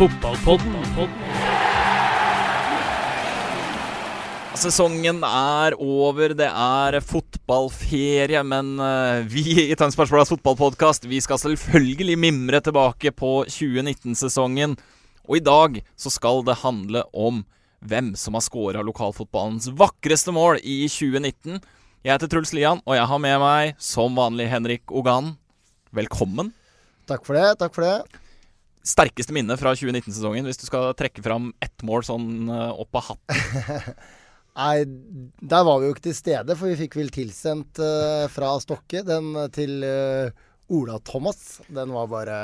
Fotballpodden. Sesongen er over, det er fotballferie, men eh, vi i Tønsbergs Blads fotballpodkast vi skal selvfølgelig mimre tilbake på 2019-sesongen. Og i dag så skal det handle om hvem som har scora lokalfotballens vakreste mål i 2019. Jeg heter Truls Lian, og jeg har med meg, som vanlig, Henrik Ogan. Velkommen. Takk for det. takk for det. Sterkeste minne fra 2019-sesongen, hvis du skal trekke fram ett mål sånn eh, opp av hatten. Nei, der var vi jo ikke til stede, for vi fikk vel tilsendt uh, fra Stokke den til uh, Ola Thomas. Den var bare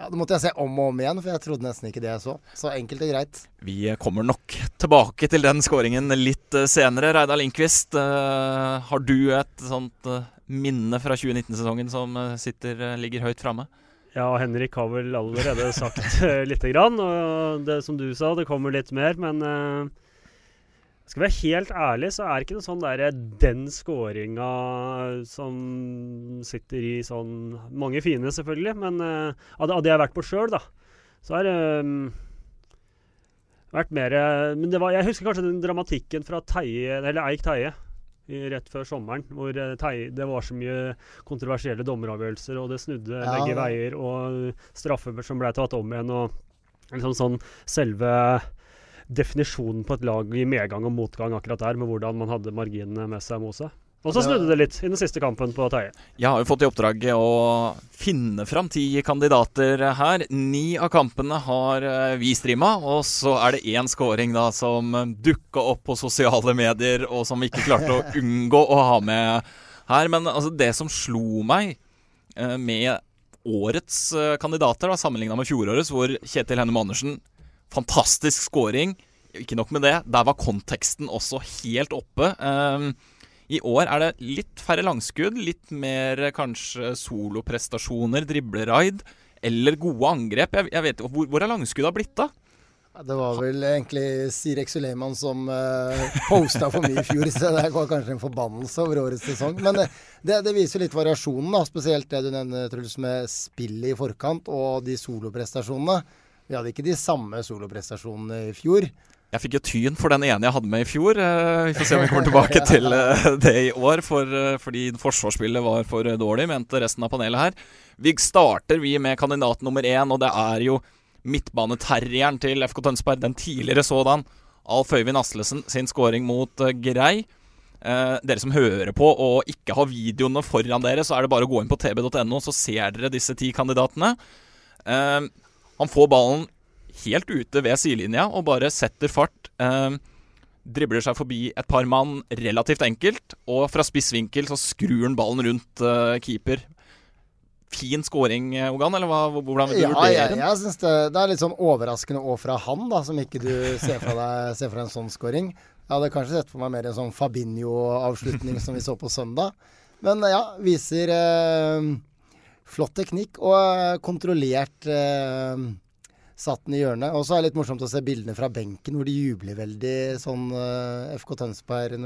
Ja, det måtte jeg se om og om igjen, for jeg trodde nesten ikke det jeg så. Så enkelt og greit. Vi kommer nok tilbake til den skåringen litt eh, senere. Reidar Lindqvist, eh, har du et sånt eh, minne fra 2019-sesongen som eh, sitter, eh, ligger høyt framme? Ja, Henrik har vel allerede sagt uh, lite grann. Og det som du sa, det kommer litt mer. Men uh, skal vi være helt ærlig, så er det ikke noe sånn derre den scoringa som sitter i sånn Mange fine, selvfølgelig, men uh, det jeg vært på sjøl, da, så er det um, vært mer Men var, jeg husker kanskje den dramatikken fra Teie, eller Eik Teie rett før sommeren, hvor eh, det var så mye kontroversielle dommeravgjørelser, og det snudde Ja, begge veier, og straffer som ble tatt om igjen, og liksom sånn selve definisjonen på et lag i medgang og motgang akkurat der, med hvordan man hadde marginene med seg mot seg. Og så snudde det litt i den siste kampen på Teie. Jeg har jo fått i oppdrag å finne fram ti kandidater her. Ni av kampene har eh, vi streama, og så er det én scoring da som dukka opp på sosiale medier, og som vi ikke klarte å unngå å ha med her. Men altså, det som slo meg eh, med årets eh, kandidater, da, sammenligna med fjorårets, hvor Kjetil Hennem Andersen Fantastisk scoring. Ikke nok med det, der var konteksten også helt oppe. Um, I år er det litt færre langskudd, litt mer eh, kanskje soloprestasjoner, dribleraid, eller gode angrep. Jeg, jeg vet hvor, hvor er langskudda blitt av? Det var vel egentlig Sirek Suleiman som uh, posta for mye i fjor, så det var kanskje en forbannelse over årets sesong. Men det, det viser litt variasjonen, da. spesielt det du nevner, Truls, med spillet i forkant og de soloprestasjonene. Vi hadde ikke de samme soloprestasjonene i fjor. Jeg fikk jo tyn for den ene jeg hadde med i fjor. Eh, Vi får se om vi kommer tilbake til eh, det i år, for, eh, fordi forsvarsspillet var for dårlig, mente resten av panelet her. Vi starter vi med kandidat nummer én, og det er jo midtbaneterrieren til FK Tønsberg. Den tidligere sådan. Alf Øyvind Aslesen sin scoring mot Grei. Eh, dere som hører på og ikke har videoene foran dere, så er det bare å gå inn på tb.no, så ser dere disse ti kandidatene. Eh, han får ballen helt ute ved sidelinja og bare setter fart. Eh, dribler seg forbi et par mann relativt enkelt, og fra spissvinkel så skrur han ballen rundt eh, keeper. Fin scoring, eh, Ogan, eller hva, hvordan vil du Ja, vurdere jeg, den? jeg synes det, det er litt sånn overraskende òg fra han, da, som ikke du ser fra deg ser fra en sånn scoring. Jeg hadde kanskje sett for meg mer en sånn Fabinho-avslutning som vi så på søndag. Men ja, viser eh, flott teknikk og eh, kontrollert eh, satt den i hjørnet. Og så er det litt morsomt å se bildene fra benken hvor de jubler veldig sånn uh, FK Tønsberg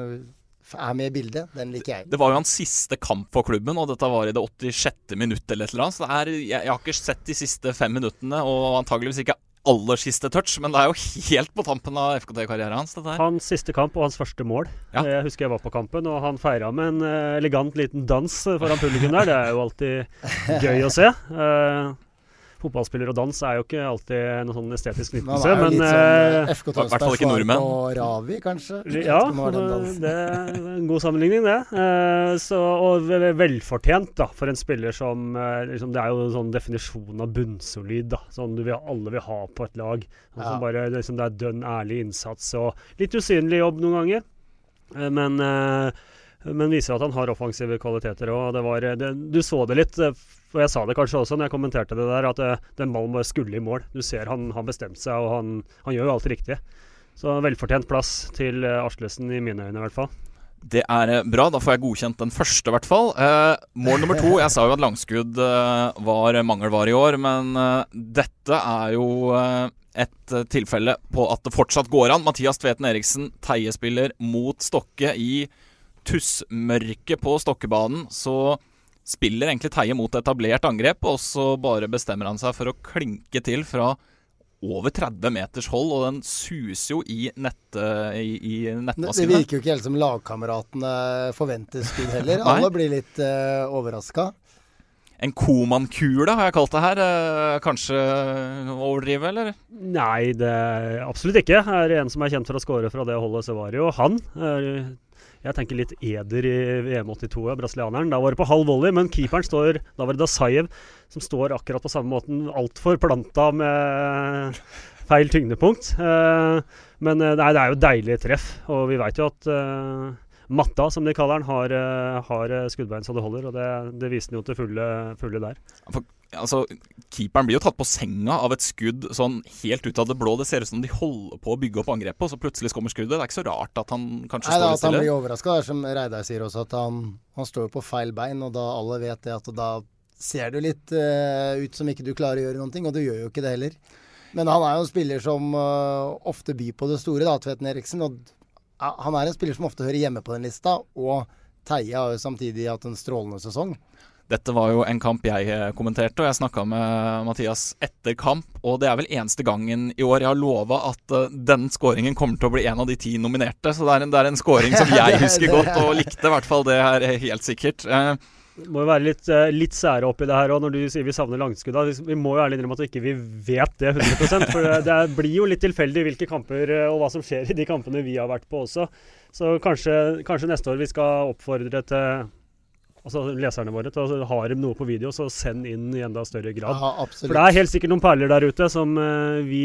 er med i bildet. Den liker jeg. Det var jo hans siste kamp for klubben, og dette var i det 86. minutt eller et eller annet. Så det er, jeg, jeg har ikke sett de siste fem minuttene, og antageligvis ikke aller siste touch, men det er jo helt på tampen av FKT-karrieren hans, dette her. Hans siste kamp og hans første mål. Ja. Jeg husker jeg var på kampen, og han feira med en eh, elegant liten dans foran publikum der. Det er jo alltid gøy å se. Fotballspiller og dans er jo ikke alltid noe sånn estetisk nyttelse, men i hvert fall ikke nordmenn. på Ravi, kanskje. Ja, det er en god sammenligning, det. Eh, så, og ve- ve- velfortjent da, for en spiller som eh, liksom, Det er jo en sånn definisjon av bunnsolid. da, Sånn du vil, alle vil ha på et lag. Sånn Ja. som bare, liksom, det er dønn ærlig innsats og litt usynlig jobb noen ganger. Eh, men, men, viser at han har offensive kvaliteter òg. Du så det litt, og jeg sa det kanskje også når jeg kommenterte det der, at det, den ballen bare skulle i mål. Du ser han har bestemt seg, og han, han gjør jo alt riktig. Så velfortjent plass til Aslesen i mine øyne, i hvert fall. Det er eh, bra. Da får jeg godkjent den første, i hvert fall. Eh, mål nummer to Jeg sa jo at langskudd eh, var mangelvare i år, men eh, dette er jo eh, et eh, tilfelle på at det fortsatt går an. Mathias Tveten Eriksen, Teie-spiller mot Stokke i tussmørket på Stokkebanen. Så spiller egentlig Teie mot etablert angrep, og så bare bestemmer han seg for å klinke til fra over 30 meters hold, og den suser jo i, nett, i, i nettmaskene. Det virker jo ikke helt som lagkameratene forventer skudd heller. Alle blir litt uh, eh, overraska. En komankule, har jeg kalt det her. Eh, kanskje overdrive, eller? Nei, det er absolutt ikke. Er det en som er kjent for å score fra det holdet, så var jo han. Jeg tenker litt eder i VM 82, brasilianeren. Da var det på halv volley, men keeperen står Da var det Dasayev som står akkurat på samme måten, altfor planta med feil tyngdepunkt. Eh, men eh, nei, det er jo deilig treff, og vi veit jo at Matta, som de kaller den, har, har skuddbein så det holder. Og det, det viste han jo til fulle, fulle der. For altså, Keeperen blir jo tatt på senga av et skudd sånn helt ut av det blå. Det ser ut som de holder på å bygge opp angrepet, og så plutselig kommer skuddet. Det er ikke så rart at han kanskje Nei, står litt stille. At han blir overraska, som Reidar sier også, at han, han står på feil bein. Og da alle vet det, at da ser det jo litt uh, ut som ikke du klarer å gjøre noen ting, og du gjør jo ikke det heller. Men han er jo en spiller som uh, ofte byr på det store, da, Tveten Eriksen. Og han er en spiller som ofte hører hjemme på den lista, og Teie har jo samtidig hatt en strålende sesong. Dette var jo en kamp jeg eh, kommenterte, og jeg snakka med Mathias etter kamp. Og det er vel eneste gangen i år jeg har lova at uh, den skåringen kommer til å bli en av de ti nominerte. Så det er en, det er en scoring som jeg husker godt, og likte i hvert fall. Det er helt sikkert. Uh, det må jo være litt, uh, litt sære oppi det her òg, når du sier vi savner langskudda. Vi må jo ærlig innrømme at vi ikke vet det 100% For det blir jo litt tilfeldig hvilke kamper og hva som skjer i de kampene vi har vært på også. Så kanskje, kanskje neste år vi skal oppfordre til altså leserne våre til å ha dem noe på video, så send inn i enda større grad. Ja, For det er helt sikkert noen perler der ute som uh, vi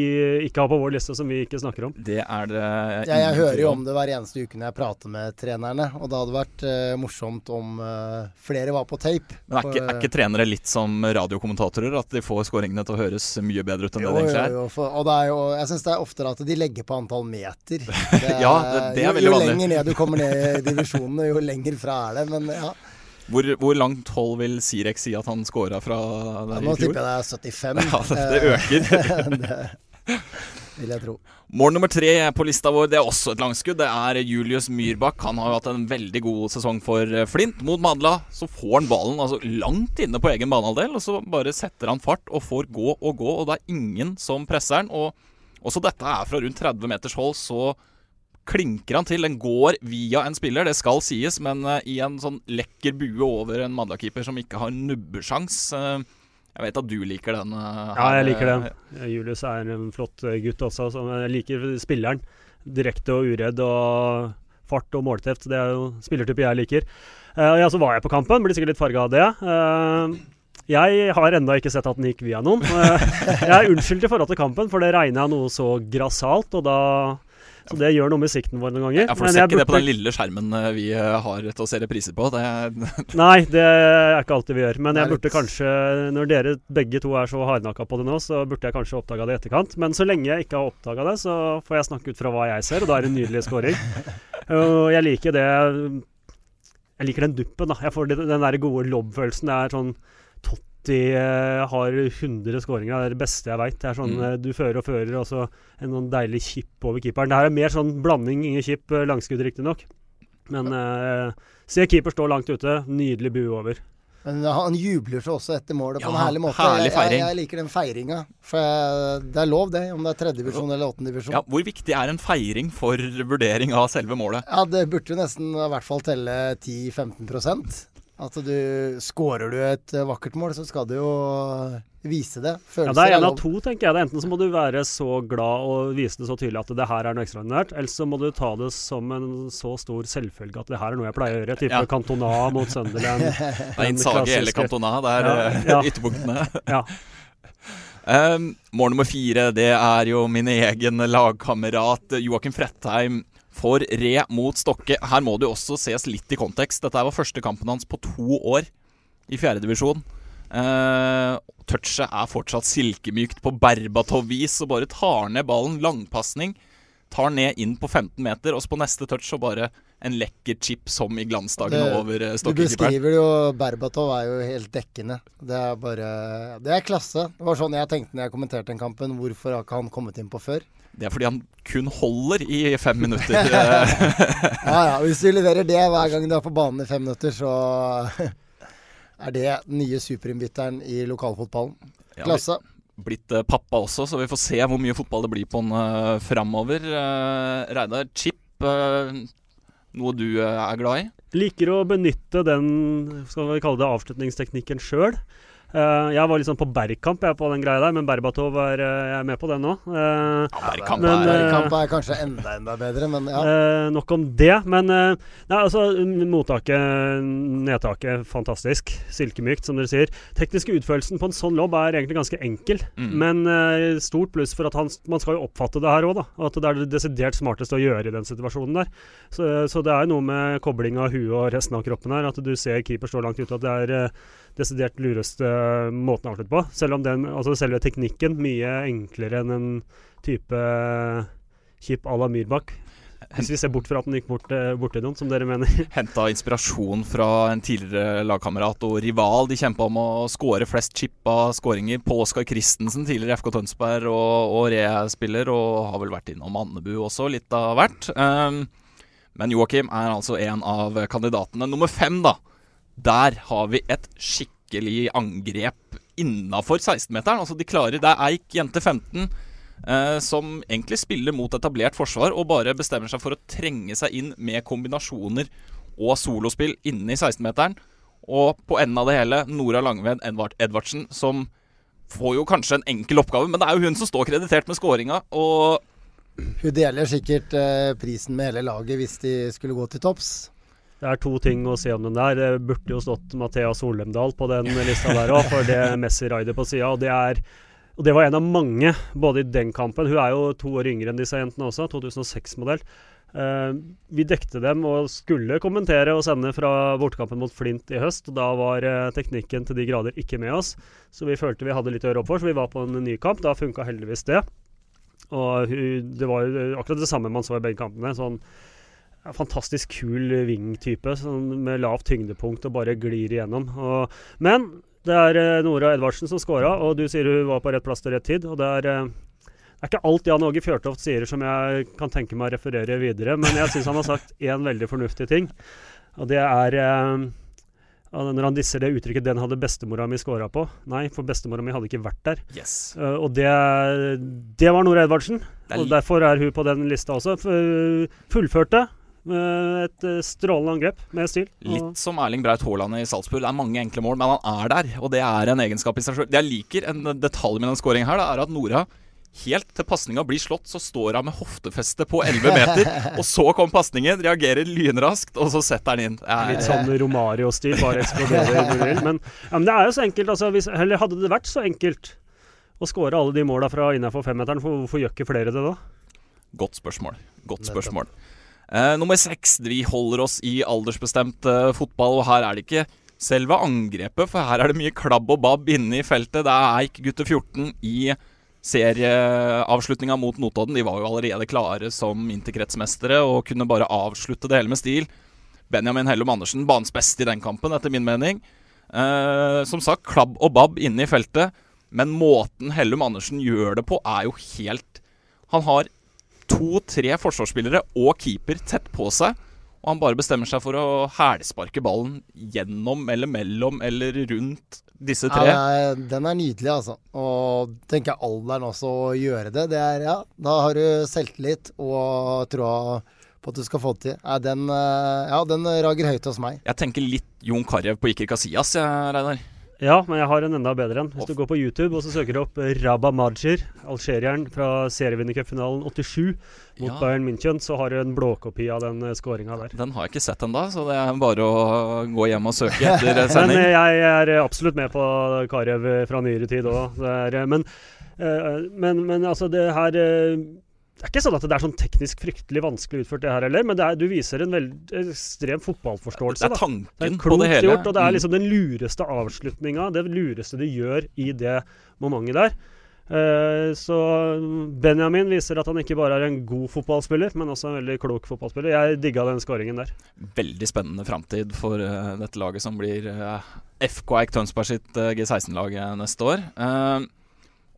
ikke har på vår liste, som vi ikke snakker om. Det er det ja, Jeg hører jo om det hver eneste uke når jeg prater med trenerne, og det hadde vært uh, morsomt om uh, flere var på tape. Men er ikke, er ikke, trenere litt som radiokommentatorer, at de får skåringene til å høres mye bedre ut enn jo, det det egentlig er? Jo, jo, for, og det er jo, jeg syns det er oftere at de legger på antall meter. Det, ja, det, det er veldig vanlig. Jo lenger ned du kommer ned i divisjonene, jo lenger fra er det. Men ja. Hvor, hvor, langt hold vil Sirek si at han scora fra der ja, nå i fjor? Nå tipper jeg det er 75. Ja, det, det øker. det vil jeg tro. Mål nummer tre på lista vår det er også et langskudd. Det er Julius Myrbakk. Han har jo hatt en veldig god sesong for Flint. Mot Madla så får han ballen altså langt inne på egen banehalvdel, og så bare setter han fart og får gå og gå, og det er ingen som presser han. Og også dette er fra rundt 30 meters hold, så klinker han til. Den går via en spiller, det skal sies, men uh, i en sånn lekker bue over en Madla-keeper som ikke har nubbesjans. Uh, jeg vet at du liker den. Uh, ja, jeg liker den. Julius er en flott gutt også. Så jeg liker spilleren. Direkte og uredd og fart og målteft. Det er jo spillertype jeg liker. Uh, ja, så var jeg på kampen, blir sikkert litt farga av det. jeg har ennå ikke sett at den gikk via noen. jeg er unnskyldt i forhold til kampen, for det regna noe så grassat, og da så det gjør noe med sikten vår noen ganger. Ja, for Du ser ikke burde... det på den lille skjermen eh, vi eh, har til å se repriser på? Det Nei, det er ikke alltid vi gjør. Men jeg burde kanskje, når dere begge to er så hardnakka på det nå, så burde jeg kanskje oppdaga det i etterkant. Men så lenge jeg ikke har oppdaga det, så får jeg snakke ut fra hva jeg ser, og da er det en nydelig scoring. Og jeg liker det Jeg liker den duppen, da. Jeg får den der gode lobb-følelsen. Det er sånn alltid uh, har 100 skåringer. Det er det beste jeg veit. Sånn, mm. uh, du fører og fører, og så en sånn deilig chip over keeperen. Det her er mer sånn blanding, ingen chip, uh, langskudd riktignok. Men uh, se keeper stå langt ute, nydelig bue over. Men han jubler seg også etter målet på en herlig måte. Herlig feiring. Jeg, jeg, liker den feiringa. For det er lov, det, om det er tredjedivisjon eller åttendedivisjon. Ja, hvor viktig er en feiring for vurdering av selve målet? Ja, Det burde jo nesten i hvert fall telle 10-15 at du Skårer du et eh, vakkert mål, så skal du jo vise det. Følelser ja, det er en av to, tenker jeg. Enten så må du være så glad og vise det så tydelig at det her er noe ekstraordinært, eller så må du ta det som en så stor selvfølge at det her er noe jeg pleier å gjøre. Type ja. Cantona mot Sunderland. det er Insage eller Cantona, det er ja, eh, ja. ytterpunktene. ja. Um, mål nummer fire, det er jo min egen lagkamerat Joakim Frettheim for Re mot Stokke. Her må det jo også ses litt i kontekst. Dette var første kampen hans på to år i fjerdedivisjon. Uh, touchet er fortsatt silkemykt på Berbatov-vis og bare tar ned ballen. Langpasning. Tar ned inn på 15 meter, og så på neste touch så bare en lekker chip som i glansdagene over uh, Du beskriver jo Berbatov er jo helt dekkende. Det er bare Det er klasse. Det var sånn jeg tenkte når jeg kommenterte den kampen. Hvorfor har ikke han kommet inn på før? Det er fordi han kun holder i fem minutter. Ja ja, hvis du leverer det hver gang du er på banen i fem minutter, så er det den nye superinnbytteren i lokalfotballen. Ja, Klasse. blitt eh, pappa også, så vi får se hvor mye fotball det blir på han uh, framover. Uh, Reidar, chip, uh, noe du er glad i? Liker å benytte den skal vi kalle det avslutningsteknikken sjøl. Jeg var liksom på Bergkamp jeg på den greia der, men Berbatov er jeg er med på den nå. Uh, Bergkamp Men, er bergkamp er kanskje enda enda bedre, men ja. Eh, nok om det. Men eh, nei, altså, mottaket, nedtaket, fantastisk. Silkemykt, som dere sier. Tekniske utførelsen på en sånn lobb er egentlig ganske enkel. Mm. Men eh, stort pluss for at han, man skal jo oppfatte det her òg, da. At det er det desidert smarteste å gjøre i den situasjonen der. Så, så det er noe med kobling av huet og resten av kroppen her. At du ser keeper stå langt ute. At det er eh, desidert lureste måten å avslutte på. Selv om den, altså selve teknikken mye enklere enn en type chip à la Myrbakk. Hvis vi ser bort fra at den gikk bort, bort til noen, som dere mener. Henta inspirasjon fra en tidligere lagkamerat og rival. De kjempa om å skåre flest chippa skåringer på Oskar Christensen, tidligere FK Tønsberg og, og Re-spiller, og har vel vært innom Andebu også, litt av hvert. Um, men Joakim er altså en av kandidatene. Nummer fem, da. Der har vi et skikkelig angrep innafor 16-meteren. Altså, de klarer Det er Eik, jente 15 eh, som egentlig spiller mot etablert forsvar og bare bestemmer seg for å trenge seg inn med kombinasjoner og solospill inne i 16-meteren. Og på enden av det hele, Nora Langved Edvard Edvardsen, som får jo kanskje en enkel oppgave, men det er jo hun som står kreditert med skåringa. Hun deler sikkert eh, prisen med hele laget hvis de skulle gå til topps. Det er to ting å si om den der. Det burde jo stått Mathea Solheimdal på den lista der òg, for det Messi-raidet på sida. Og det er og det var en av mange, både i den kampen Hun er jo to år yngre enn disse jentene også, 2006-modell. Uh, vi dekte dem og skulle kommentere og sende fra bortekampen mot Flint i høst. og Da var uh, teknikken til de grader ikke med oss, så vi følte vi hadde litt å gjøre opp for. Så vi var på en ny kamp. Da funka heldigvis det. Og uh, det var jo akkurat det samme man så i begge kampene. sånn ja, fantastisk kul wing-type sånn med lavt tyngdepunkt og bare glir igjennom. Og, men det er eh, Nora Edvardsen som scora, og du sier hun var på rett plass til rett tid. og det er, eh, det er ikke alt Jan Åge Fjørtoft sier som jeg kan tenke meg å referere videre, men jeg syns han har sagt én veldig fornuftig ting. Og det er eh, når han disser det uttrykket 'den hadde bestemora mi scora på'. Nei, for bestemora mi hadde ikke vært der. yes. Uh, og det, det var Nora Edvardsen. Og derfor er hun på den lista også. Fullførte et eh, strålende angrep med stil. Litt som Erling Braut Haaland i Salzburg. Det er mange enkle mål, men han er der, og det er en egenskap i seg sjøl. Det jeg liker, en detalj med den skåringen her, det er at Nora Helt til pasninga blir slått, så står hun med hoftefeste på 11 meter. og så kommer pasningen, reagerer lynraskt, og så setter han inn. Er, Litt sånn Romario-stil, bare eksploderer. Men, ja, men det er jo så enkelt. Altså, hvis, eller hadde det vært så enkelt å skåre alle de måla fra innafor femmeteren, for hvorfor gjør ikke flere det da? Godt spørsmål. Godt spørsmål. Eh, nummer seks. Vi holder oss i aldersbestemt eh, fotball, og her er det ikke selve angrepet, for her er det mye klabb og babb inne i feltet. Det er Eik gutter 14 i serieavslutninga mot Notodden. De var jo allerede klare som interkretsmestere og kunne bare avslutte det hele med stil. Benjamin Hellum Andersen, banens beste i den kampen, etter min mening. Eh, som sagt, klabb og babb inne i feltet, men måten Hellum Andersen gjør det på, er jo helt Han har to-tre forsvarsspillere og keeper tett på seg. Og han bare bestemmer seg for å hælsparke ballen gjennom eller mellom eller rundt disse tre. Ja, den er nydelig, altså. Og tenker jeg alderen også å gjøre det. Det er, ja, Da har du selvtillit og troa på at du skal få det til. Ja, den, eh, ja, den rager høyt hos meg. Jeg tenker litt Jon Carew på Iker Casillas, jeg, Reidar. Ja, men jeg har en enda bedre en. Hvis du går på YouTube og så søker du opp Rabah Majir, algerieren fra serievinnercupfinalen 87 mot Ja. Bayern München, så har du en blåkopi av den skåringa der. Den har jeg ikke sett ennå, så det er bare å gå hjem og søke etter sending. men jeg er absolutt med på Karev fra nyere tid òg. Men, eh, men, men altså, det her eh, det er ikke sånn at det er sånn teknisk fryktelig vanskelig utført, det her heller, men det er, du viser en veldig ekstrem fotballforståelse. Det er da. tanken Det er på det hele. gjort, og det er Mm. liksom den lureste avslutninga, det lureste de gjør i det momentet der. Eh, så Benjamin viser at han ikke bare er en god fotballspiller, men også en veldig klok fotballspiller. Jeg digga den skåringen der. Veldig spennende framtid for eh, dette laget som blir eh, FK Eik Tønsberg sitt eh, G16-lag eh, neste år. Eh,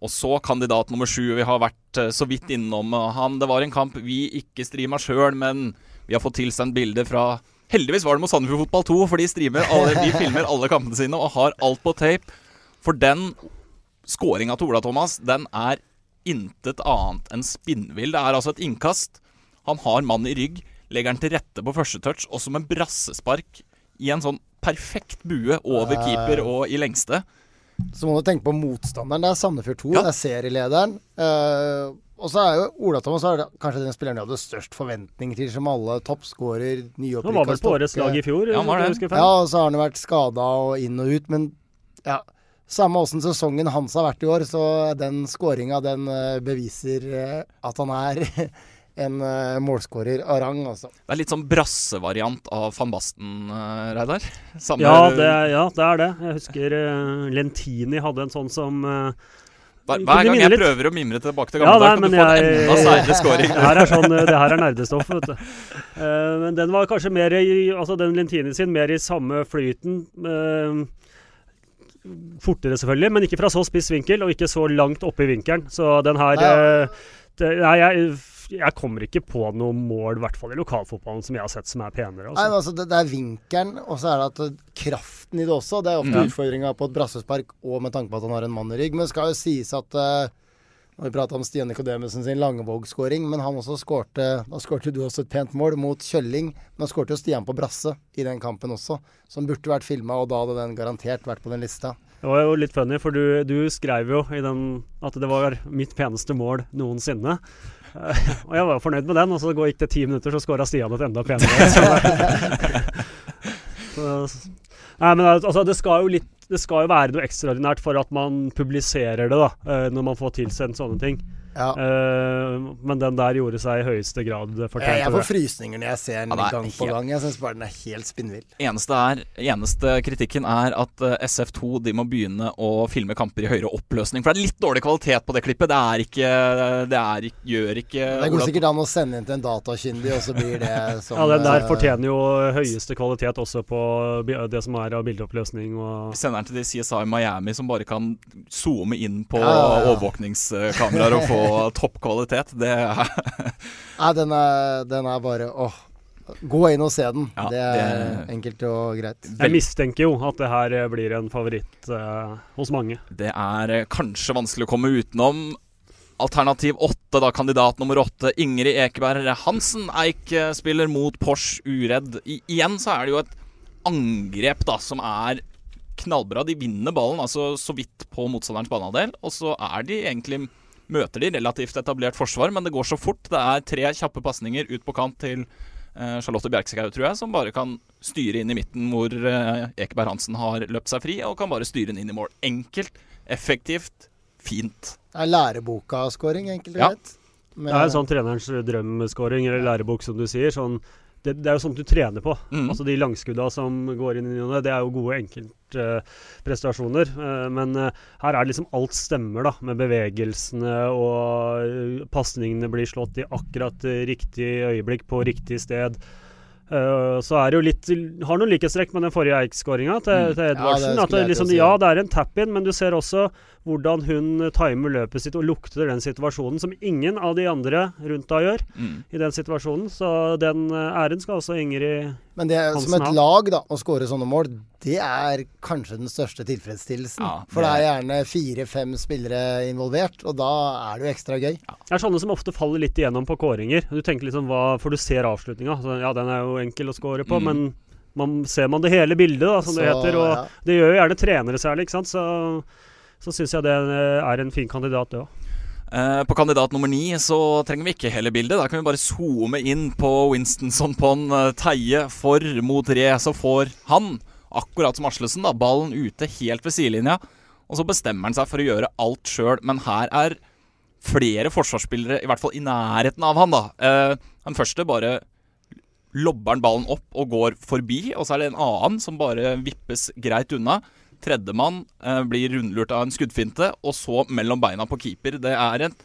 og så kandidat nummer sju. Vi har vært eh, så vidt innom han. Det var en kamp vi ikke streama sjøl, men vi har fått tilsendt bilde fra Heldigvis var det mot Sandefjord Fotball 2, for de, streamer alle, de filmer alle kampene sine og har alt på tape. For den skåringa til Ola Thomas, den er intet annet enn spinnvill. Det er altså et innkast. Han har mann i rygg, legger den til rette på første touch, og som en brassespark i en sånn perfekt bue over keeper og i lengste. Så må du tenke på motstanderen. Det er Sandefjord 2, Ja. det er serielederen. Uh, og så er jo Ola Thomas er kanskje den spilleren de hadde størst forventninger til, som alle toppskårer, Han var vel på årets lag i fjor? Ja, var det. Ja, og så har han jo vært skada og inn og ut, men ja. Samme åssen sesongen hans har vært i år, så den skåringa, den eh, beviser eh, at han er en uh, målskårer av rang, altså. Det er litt sånn brassevariant av van Basten, uh, Reidar. Samme- Ja det, ja, det er det. Jeg husker uh, Lentini hadde en sånn som eh, hver, hver gang jeg litt. prøver å mimre tilbake til gamle ja, dager, kan du få en enda seigere scoring. Det her er sånn, det her er nerdestoff, vet du. Uh, men den var kanskje mer i Altså den Lentini sin, mer i samme flyten. Uh, fortere, selvfølgelig, men ikke fra så spiss vinkel, og ikke så langt oppe i vinkelen. Så den her Nei, eh, det, Nei, jeg, jeg kommer ikke på noe mål, i hvert fall i lokalfotballen, som jeg har sett som er penere. Nei, men Altså. altså det, det er vinkelen, og så er det at eh, kraften i det også. Det er ofte Ja. utfordringa på et brassespark, og med tanke på at han har en mann i rygg. Men det skal jo sies at uh, Når vi prata om Stian Nikodemussen sin Langevåg-skåring, men han også skårte Da skårte du også et pent mål mot Kjølling. Men da skårte jo Stian på brasse i den kampen også, som burde vært filma, og da hadde den garantert vært på den lista. Det var jo litt funny, for du, du skrev jo i den at det var mitt peneste mål noensinne. Og jeg var jo fornøyd med den, og så gikk det ti minutter, så skåra Stian et enda penere. Så, nei, men altså, det skal jo litt det skal jo være noe ekstraordinært for at man publiserer det, da, eh, når man får tilsendt sånne ting. Ja. Uh, men den der gjorde seg i høyeste grad fortjent jeg jeg får frysninger når jeg ser den Ja, gang helt... på gang. Jeg syns bare den er helt spinnvill. Eneste, er, eneste kritikken er at eh, SF2 de må begynne å filme kamper i høyere oppløsning. For det er litt dårlig kvalitet på det klippet. Det er ikke Det er gjør ikke Det går sikkert an å sende inn til en datakyndig, og så blir det som Ja, den der eh, fortjener jo høyeste kvalitet også på det som er av bildeoppløsning og Vi sender den til de CSI Miami som bare kan zoome inn på Ja, ja, ja. overvåkningskameraer og få topp kvalitet. Det er Nei, den er, den er bare åh. Gå inn og se den. Ja, det er det- enkelt og greit. Jeg mistenker jo at det her eh, blir en favoritt eh, hos mange. Det er eh, kanskje vanskelig å komme utenom. Alternativ åtte, da kandidat nummer åtte, Ingrid Ekeberg Hansen. Eik eh, spiller mot Porsche uredd. I, igjen så er det jo et angrep da som er knallbra. De vinner ballen altså så vidt på motstanderens banehalvdel, og så er de egentlig møter de relativt etablert forsvar, men det går så fort. Det er tre kjappe pasninger ut på kant til eh, Charlotte Bjerkskau, tror jeg, som bare kan styre inn i midten hvor eh, Ekeberg Hansen har løpt seg fri, og kan bare styre den inn i mål. Enkelt, effektivt, fint. Det er læreboka-skåring, enkelt og Ja. greit. Men- Det er en sånn trenerens drømmeskåring, eller lærebok, som du sier. Sånn, det, det er jo sånt du trener på. Mm. Altså De langskudda som går inn i ny og ne, det er jo gode enkeltprestasjoner. men uh, her er det liksom alt stemmer, da. Med bevegelsene og uh, pasningene blir slått i akkurat eh, riktig øyeblikk på riktig sted. Eh, så er det jo litt Har noen likhetstrekk med den forrige Eik-skåringa til, Mm. til Edvardsen. Ja det liksom, si. ja, det er en tap-in, men du ser også hvordan hun timer løpet sitt og lukter den situasjonen, som ingen av de andre rundt da gjør Mm. i den situasjonen. Så den eh, æren skal også Ingrid Men det, er- som et lag, da, å skåre sånne mål, det er kanskje den største tilfredsstillelsen. Ja, For det det- er gjerne fire-fem spillere involvert, og da er det jo ekstra gøy. Det er sånne som ofte faller litt igjennom på kåringer. Du tenker liksom hva, For du ser avslutninga. Ja, den er jo enkel å score på, Mm. men man, ser man det hele bildet, da, som det heter. Og ja. det gjør jo gjerne trenere særlig, ikke sant. Så, så syns jeg det eh, er en fin kandidat, det òg. Eh, på kandidat nummer ni så trenger vi ikke hele bildet. Da kan vi bare zoome inn på Winstonson en eh, Teie for mot Re. Så får han, akkurat som Aslesen, da, ballen ute helt ved sidelinja. Og så bestemmer han seg for å gjøre alt sjøl. Men her er flere forsvarsspillere i hvert fall i nærheten av han. da. Den første bare lobber han ballen opp og går forbi, og så er det en annen som bare vippes greit unna. Tredjemann eh, blir rundlurt av en skuddfinte, og så mellom beina på keeper. Det er en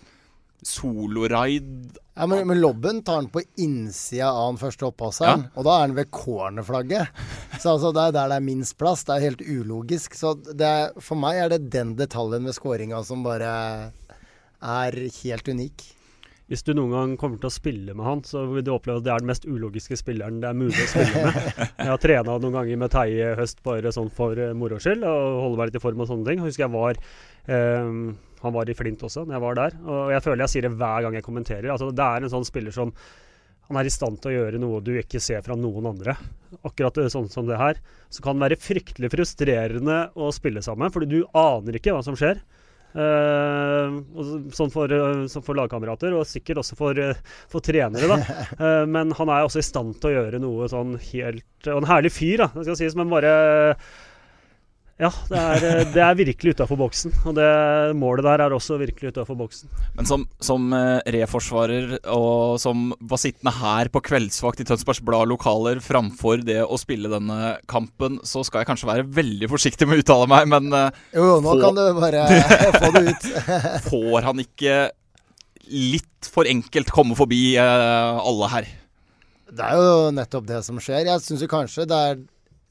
soloraid Ja, men, men lobben tar han på innsida av den første opppasseren, Ja. og da er han ved cornerflagget. Så altså, det er der det er minst plass. Det er helt ulogisk. Så det er, for meg er det den detaljen ved scoringa som bare er helt unik. Hvis du noen gang kommer til å spille med han, så vil du oppleve at det er den mest ulogiske spilleren det er mulig å spille med. Jeg har trena noen ganger med Terje i høst bare sånn for uh, moro skyld, og holde meg litt i form og sånne ting. Jeg husker jeg var um, Han var i Flint også, når jeg var der. Og jeg føler jeg sier det hver gang jeg kommenterer. Altså, det er en sånn spiller som han er i stand til å gjøre noe du ikke ser fra noen andre. Akkurat eh, sånn som det her. Så kan det være fryktelig frustrerende å spille sammen, fordi du aner ikke hva som skjer. Sånn for, eh, sånn for lagkamerater, og sikkert også for, eh, for trenere. da. Men han er også i stand til å gjøre noe sånn helt Og en herlig fyr, da, det skal sies, men bare Ja, det er, eh, det er virkelig utafor boksen. Og det målet der er også virkelig utafor boksen. Men som, som eh, reforsvarer og som var sittende her på kveldsvakt i Tønsbergs Blad lokaler framfor det å spille denne kampen, så skal jeg kanskje være veldig forsiktig med å uttale meg, men eh, Jo, jo, nå Få- kan du bare få det ut. får han ikke litt for enkelt komme forbi alle her? Det er jo nettopp det som skjer. Jeg syns kanskje det er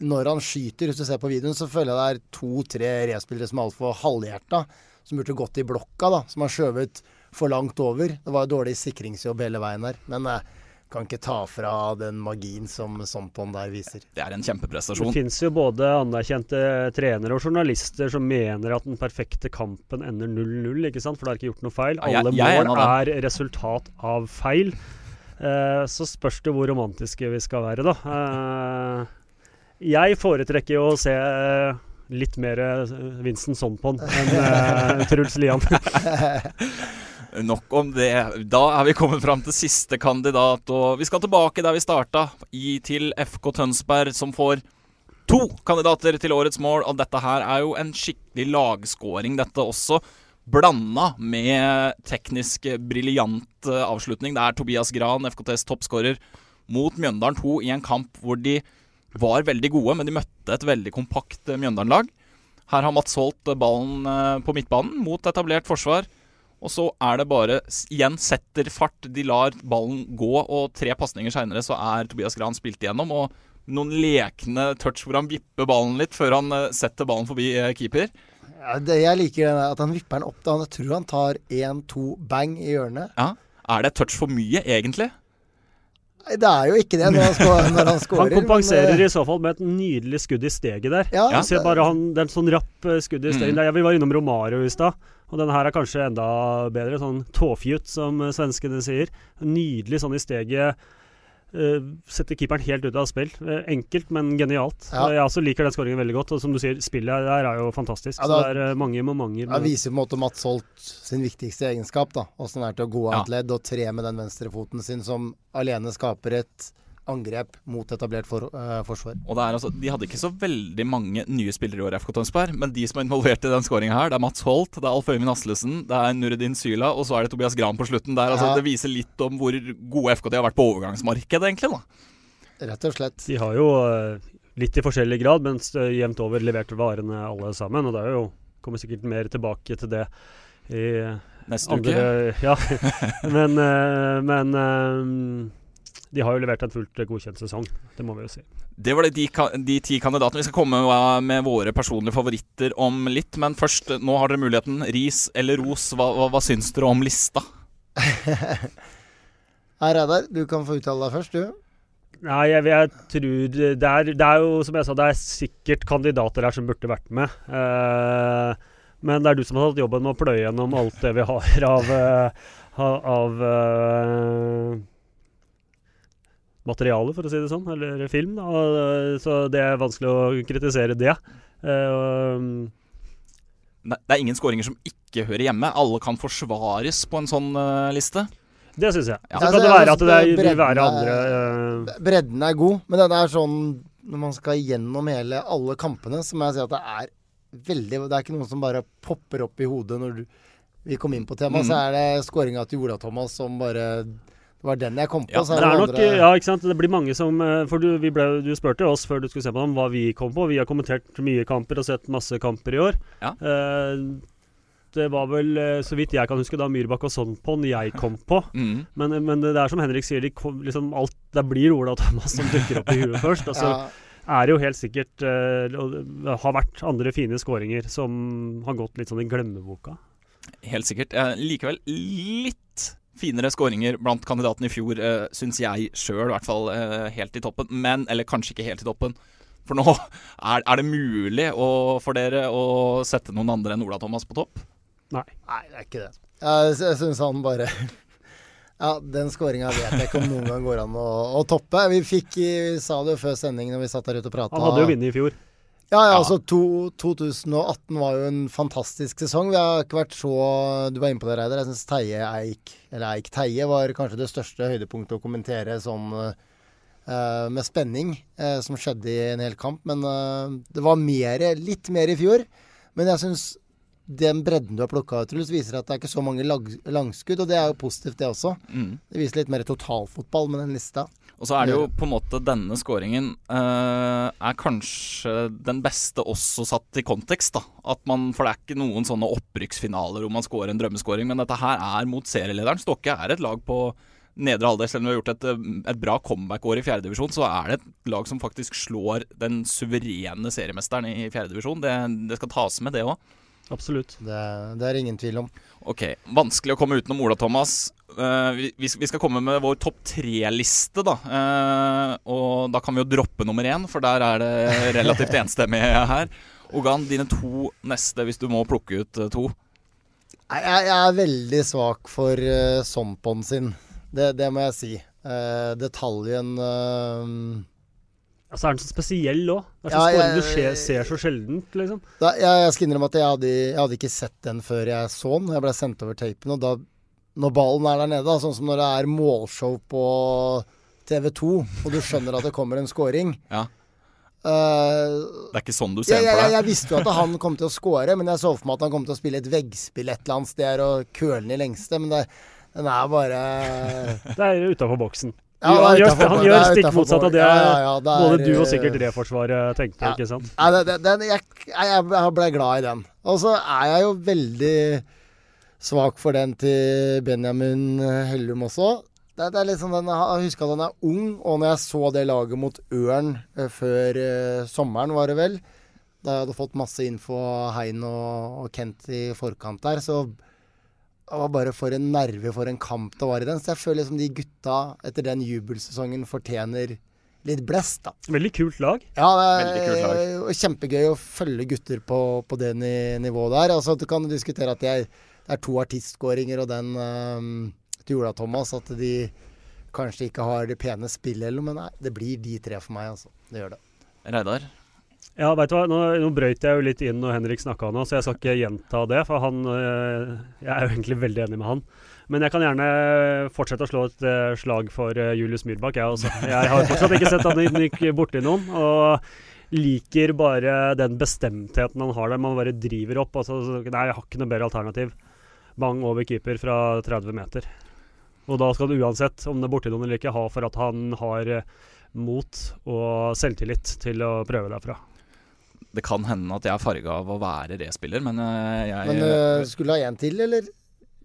når han skyter, hvis du ser på videoen, så føler jeg det er to-tre respillere som er altfor halvhjerta. Som burde gått i blokka, da. Som har skjøvet for langt over. Det var jo dårlig sikringsjobb hele veien her. Men jeg kan ikke ta fra den magien som Sompon der viser. Det er en kjempeprestasjon. Det finnes jo både anerkjente trenere og journalister som mener at den perfekte kampen ender 0-0, ikke sant? for det er ikke gjort noe feil. Ja, jeg- Alle jeg er mål av er resultat av feil. Eh, så spørs det hvor romantiske vi skal være, da. Eh, jeg foretrekker jo å se eh, litt mer eh, Vincent Sompon enn eh, Truls Lian. Nok om det. Da er vi kommet fram til siste kandidat, og vi skal tilbake der vi starta, i, til FK Tønsberg, som får to kandidater til årets mål. Og dette her er jo en skikkelig lagskåring, dette også. Blanda med teknisk briljant avslutning. Det er Tobias Gran, FKTs toppskårer, mot Mjøndalen 2 i en kamp hvor de var veldig gode, men de møtte et veldig kompakt eh, Mjøndalen-lag. Her har Mats Holt eh, ballen eh, på midtbanen mot etablert forsvar. Og så er det bare igjen setter fart. De lar ballen gå, og tre pasninger seinere så er Tobias Gran spilt igjennom. Og noen lekne touch hvor han vipper ballen litt før han setter ballen forbi keeper. Ja, det, jeg liker det at han vipper den opp. da. Jeg tror han tar én-to bang i hjørnet. Ja. Er det touch for mye, egentlig? Nei, det er jo ikke det når han, skå- når han Han kompenserer men, i så fall med et nydelig skudd i steget der. Ja, ja. ser bare han, er sånn rapp eh, skudd i steget. Mm. der. Vi var innom Romario i stad. Og denne her er kanskje enda bedre. Sånn tåfjut, som eh, svenskene sier. Nydelig sånn i steget. Eh, setter keeperen helt ut av spill. Eh, enkelt, men genialt. Ja. Jeg også liker den skåringen veldig godt. Og som du sier, spillet der er jo fantastisk. Ja, så det er eh, mange momenter. Det viser på en måte Mats Holt sin viktigste egenskap. da Åssen det er til å gå av et ledd og tre med den venstrefoten sin, som alene skaper et angrep mot etablert for, uh, forsvar. Og det er altså, De hadde ikke så veldig mange nye spillere i år, FK Tønsberg. Men de som er involvert i den skåringa her, det er Mats Holt, det er Alf Øyvind Aslesen, det er Nureddin Syla, og så er det Tobias Gran på slutten der. Altså, Ja. Det viser litt om hvor gode FKT har vært på overgangsmarkedet, egentlig. da Rett og slett. De har jo eh, litt i forskjellig grad, men jevnt over levert varene alle sammen. Og det er jo kommer sikkert mer tilbake til det i Neste andre uke. Ja. men eh, men de har jo levert en fullt godkjent sesong, det må vi jo si. Det var det de, de ti kandidatene. Vi skal komme med- våre personlige favoritter om litt. Men først, nå har dere muligheten. Ris eller ros, hva, hva, hva syns dere om lista? Her er der. Du kan få uttale deg først, du. Nei, jeg, jeg tror det er, det er jo, som jeg sa, det er sikkert kandidater her som burde vært med. Eh, men det er du som har tatt jobben med å pløye gjennom alt det vi har av, eh, av eh, materiale, for å si det sånn, eller film. Da. Eh, Så det er vanskelig å kritisere det. Uh, Det er ingen skåringer som ikke hører hjemme. Alle kan forsvares på en sånn uh, liste. det syns jeg. Ja. Så Altså, kan det være at det er, vil være andre eh, Bredden er god, men det er sånn Når man skal gjennom hele alle kampene, så må jeg si at det er veldig Det er ikke noen som bare popper opp i hodet når du vi kom inn på temaet, Mm. så er det skåringa til Ola Thomas som bare Det var den jeg kom på. Ja, så Det er er nok, andre ja, ikke sant? Det blir mange som eh, For du, vi ble, du spurte oss før du skulle se på dem, hva vi kom på. Vi har kommentert mye kamper og sett masse kamper i år. Ja. Eh, det var vel, eh, så vidt jeg kan huske, da Myrbakk og Sonpon jeg kom på. Mm. Men, men det er som Henrik sier, de kom, liksom alt, det blir Ola Thomas som dukker opp i huet først. Altså, så ja, er det jo helt sikkert og Det har vært andre fine skåringer som har gått litt sånn i glemmeboka. Helt sikkert. Eh, likevel litt finere skåringer blant kandidatene i fjor, eh, syns jeg sjøl, i hvert fall eh, helt i toppen. Men, eller kanskje ikke helt i toppen. For nå er, er det mulig å, for dere å sette noen andre enn Ola Thomas på topp? Nei, Nei, det er ikke det. Jeg, jeg syns han bare Ja, den skåringa vet jeg ikke om noen gang går an å, å toppe. Vi fikk vi sa det jo før sending når vi satt der ute og prata. Han hadde jo vunnet i fjor. Ja, ja, altså to, 2018 var jo en fantastisk sesong. Vi har ikke vært så Du var inne på det, Reidar. Jeg syns Teie Eik, eller Eik Teie, var kanskje det største høydepunktet å kommentere sånn uh, med spenning, uh, som skjedde i en hel kamp. Men uh, det var mer, litt mer i fjor. Men jeg syns den bredden du har plukka ut, viser at det er ikke så mange lag, langskudd, og det er jo positivt, det også. Mm. Det viser litt mer totalfotball med den lista. Og så er det jo på en måte denne skåringen uh, er kanskje den beste også satt i kontekst. da At man, For det er ikke noen sånne opprykksfinaler hvor man scorer en drømmeskåring, men dette her er mot serielederen. Stokke er et lag på nedre halvdel. Selv om vi har gjort et, eh, et bra comeback-år i fjerdedivisjon, så er det et lag som faktisk slår den suverene seriemesteren i fjerdedivisjon. Det, det skal tas med, det òg. Absolutt. Det, det er ingen tvil om. Ok, Vanskelig å komme utenom Ola Thomas. Eh, vi, vi skal- komme med vår topp tre-liste, da. Eh, og da kan vi jo droppe nummer én, for der er det relativt enstemmig her. Ogan, dine to neste, hvis du må plukke ut eh, to. Jeg, jeg er veldig svak for uh, Sompon sin. Det, det må jeg si. Uh, detaljen uh, Altså er den så spesiell òg. Er Ja, jeg- du ser, ser så sjeldent, liksom. da, jeg, jeg skal innrømme at jeg hadde, jeg hadde ikke sett den før jeg så den. Jeg ble sendt over tapen, og da Når ballen er der nede, da, sånn som når det er målshow på TV2, og du skjønner at det kommer en scoring Ja, Uh, Det er ikke sånn du ser ja, jeg, for deg? jeg visste jo at han kom til å score, men jeg så for meg at han kom til å spille et veggspill et eller annet sted og køle den i lengste. Men det, den er bare Det er utafor boksen. Ja, er han gjør, han gjør stikk motsatt av det Ja, ja, ja, det både er, du og eh, sikkert Reforsvaret tenkte, ja. ikke sant? Det, det, den, jeg, jeg, jeg ble glad i den. Og så er jeg jo veldig svak for den til Benjamin Hellum også. Det, det er sånn den, Jeg husker at han er ung, og når jeg så det laget mot Ørn eh, før eh, sommeren, var det vel, da jeg hadde fått masse info av Hein og, og Kent i forkant der, så det var bare for en nerve for en kamp det var i den. Så jeg føler liksom de gutta etter den jubelsesongen fortjener litt blest, da. Veldig kult lag. Ja, det er lag. kjempegøy å følge gutter på, på det nivået der. Altså, du kan diskutere at jeg det er to artistskåringer og den um, til Ola Thomas. At de kanskje ikke har det pene spillet eller noe, men nei, det blir de tre for meg, altså. Det gjør det. Reidar? Ja, veit du hva, nå, nå brøyt jeg jo litt inn når Henrik snakka nå, så jeg skal ikke gjenta det. For han øh, Jeg er jo egentlig veldig enig med han. Men jeg kan gjerne fortsette å slå et øh, slag for Julius Myrbakk, jeg også. Jeg har fortsatt ikke sett han gikk borti noen. Og liker bare den bestemtheten han har der. Man bare driver opp. Altså, nei, jeg har ikke noe bedre alternativ. Bang over keeper fra 30 meter. Og da skal du uansett, om det er borti noen eller ikke, ha for at han har øh, mot og selvtillit til å prøve derfra. Det kan hende at jeg er farga av å være respiller, men eh, jeg Men uh, skulle ha én til, eller?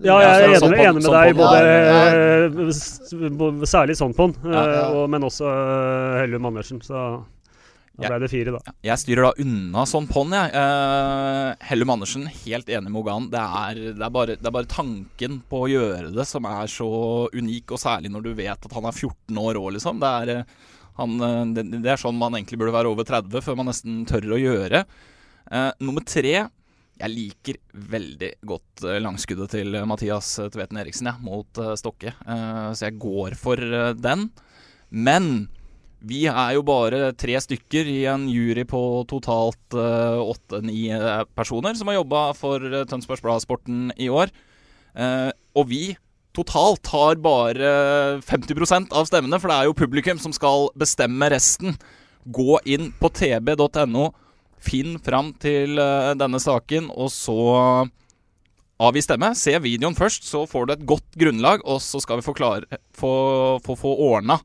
Ja, jeg er enig, sånn enig med sånn deg, både, ja, ja. særlig sånn Ja, ja. og, men også Hellum Andersen. Så da ble det fire, da. Jeg styrer da unna sånn på'n, jeg. Uh, Hellum Andersen, helt enig med Ogan. Det er, det, er bare, det er bare tanken på å gjøre det som er så unik, og særlig når du vet at han er 14 år òg, liksom. Det er, eh, han, eh, det, det er sånn man egentlig burde være over 30 før man nesten tør å gjøre. Uh, nummer tre Jeg liker veldig godt langskuddet til Mathias Tveten Eriksen ja, mot Stokke, så jeg går for den. Men vi er jo bare tre stykker i en jury på totalt åtte-ni personer som har jobba for uh, Tønsbergs Blad-sporten i år. Uh, og vi totalt har bare 50% av stemmene, for det er jo publikum som skal bestemme resten. Gå inn på tb.no, finn fram til eh, denne saken, og så avgi stemme. Se videoen først, så får du et godt grunnlag, og så skal vi forklare, få, få, få ordna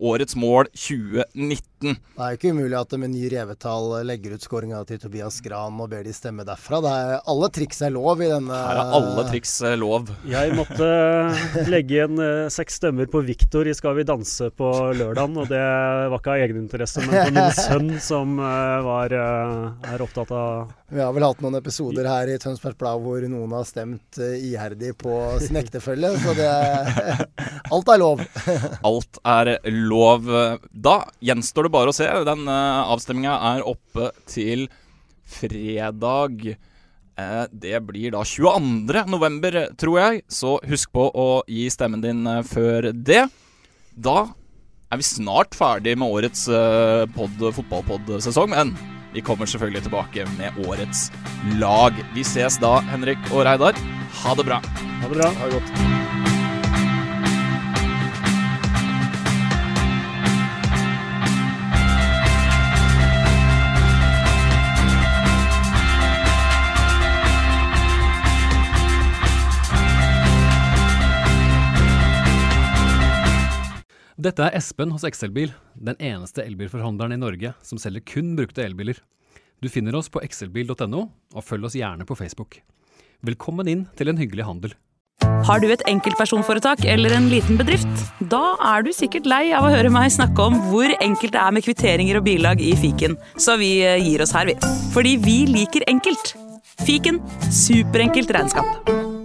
årets mål 2019. Det er jo ikke umulig at de med ny revetall legger ut skåringa til Tobias Gran og ber de stemme derfra. Det er, alle triks er lov i denne Her er alle triks eh, lov. Jeg måtte legge igjen eh, seks stemmer på Viktor i Skal vi danse på lørdagen, og det var ikke av egeninteresse, men på min sønn som eh, var, er opptatt av Vi har vel hatt noen episoder her i Tønsbergs Blad hvor noen har stemt iherdig på sin ektefelle, så det Alt er lov. Alt er lov. Da gjenstår det bare å se. Den uh, avstemninga er oppe til fredag. Eh, det blir da 22. november, tror jeg. Så husk på å gi stemmen din eh, før det. Da er vi snart ferdig med årets fotballpod-sesong, men vi kommer selvfølgelig tilbake med årets lag. Vi ses da, Henrik og Reidar. Ha det bra. Ha det bra. Ha det godt. Dette er Espen hos XL-bil, den eneste elbilforhandleren i Norge som selger kun brukte elbiler. Du finner oss på excelbil.no, og følg oss gjerne på Facebook. Velkommen inn til en hyggelig handel. Har du et enkeltpersonforetak eller en liten bedrift? Da er du sikkert lei av å høre meg snakke om hvor enkelt det er med kvitteringer og bilag i fiken, så vi eh, gir oss her, vi. Fordi vi liker enkelt. Fiken superenkelt regnskap.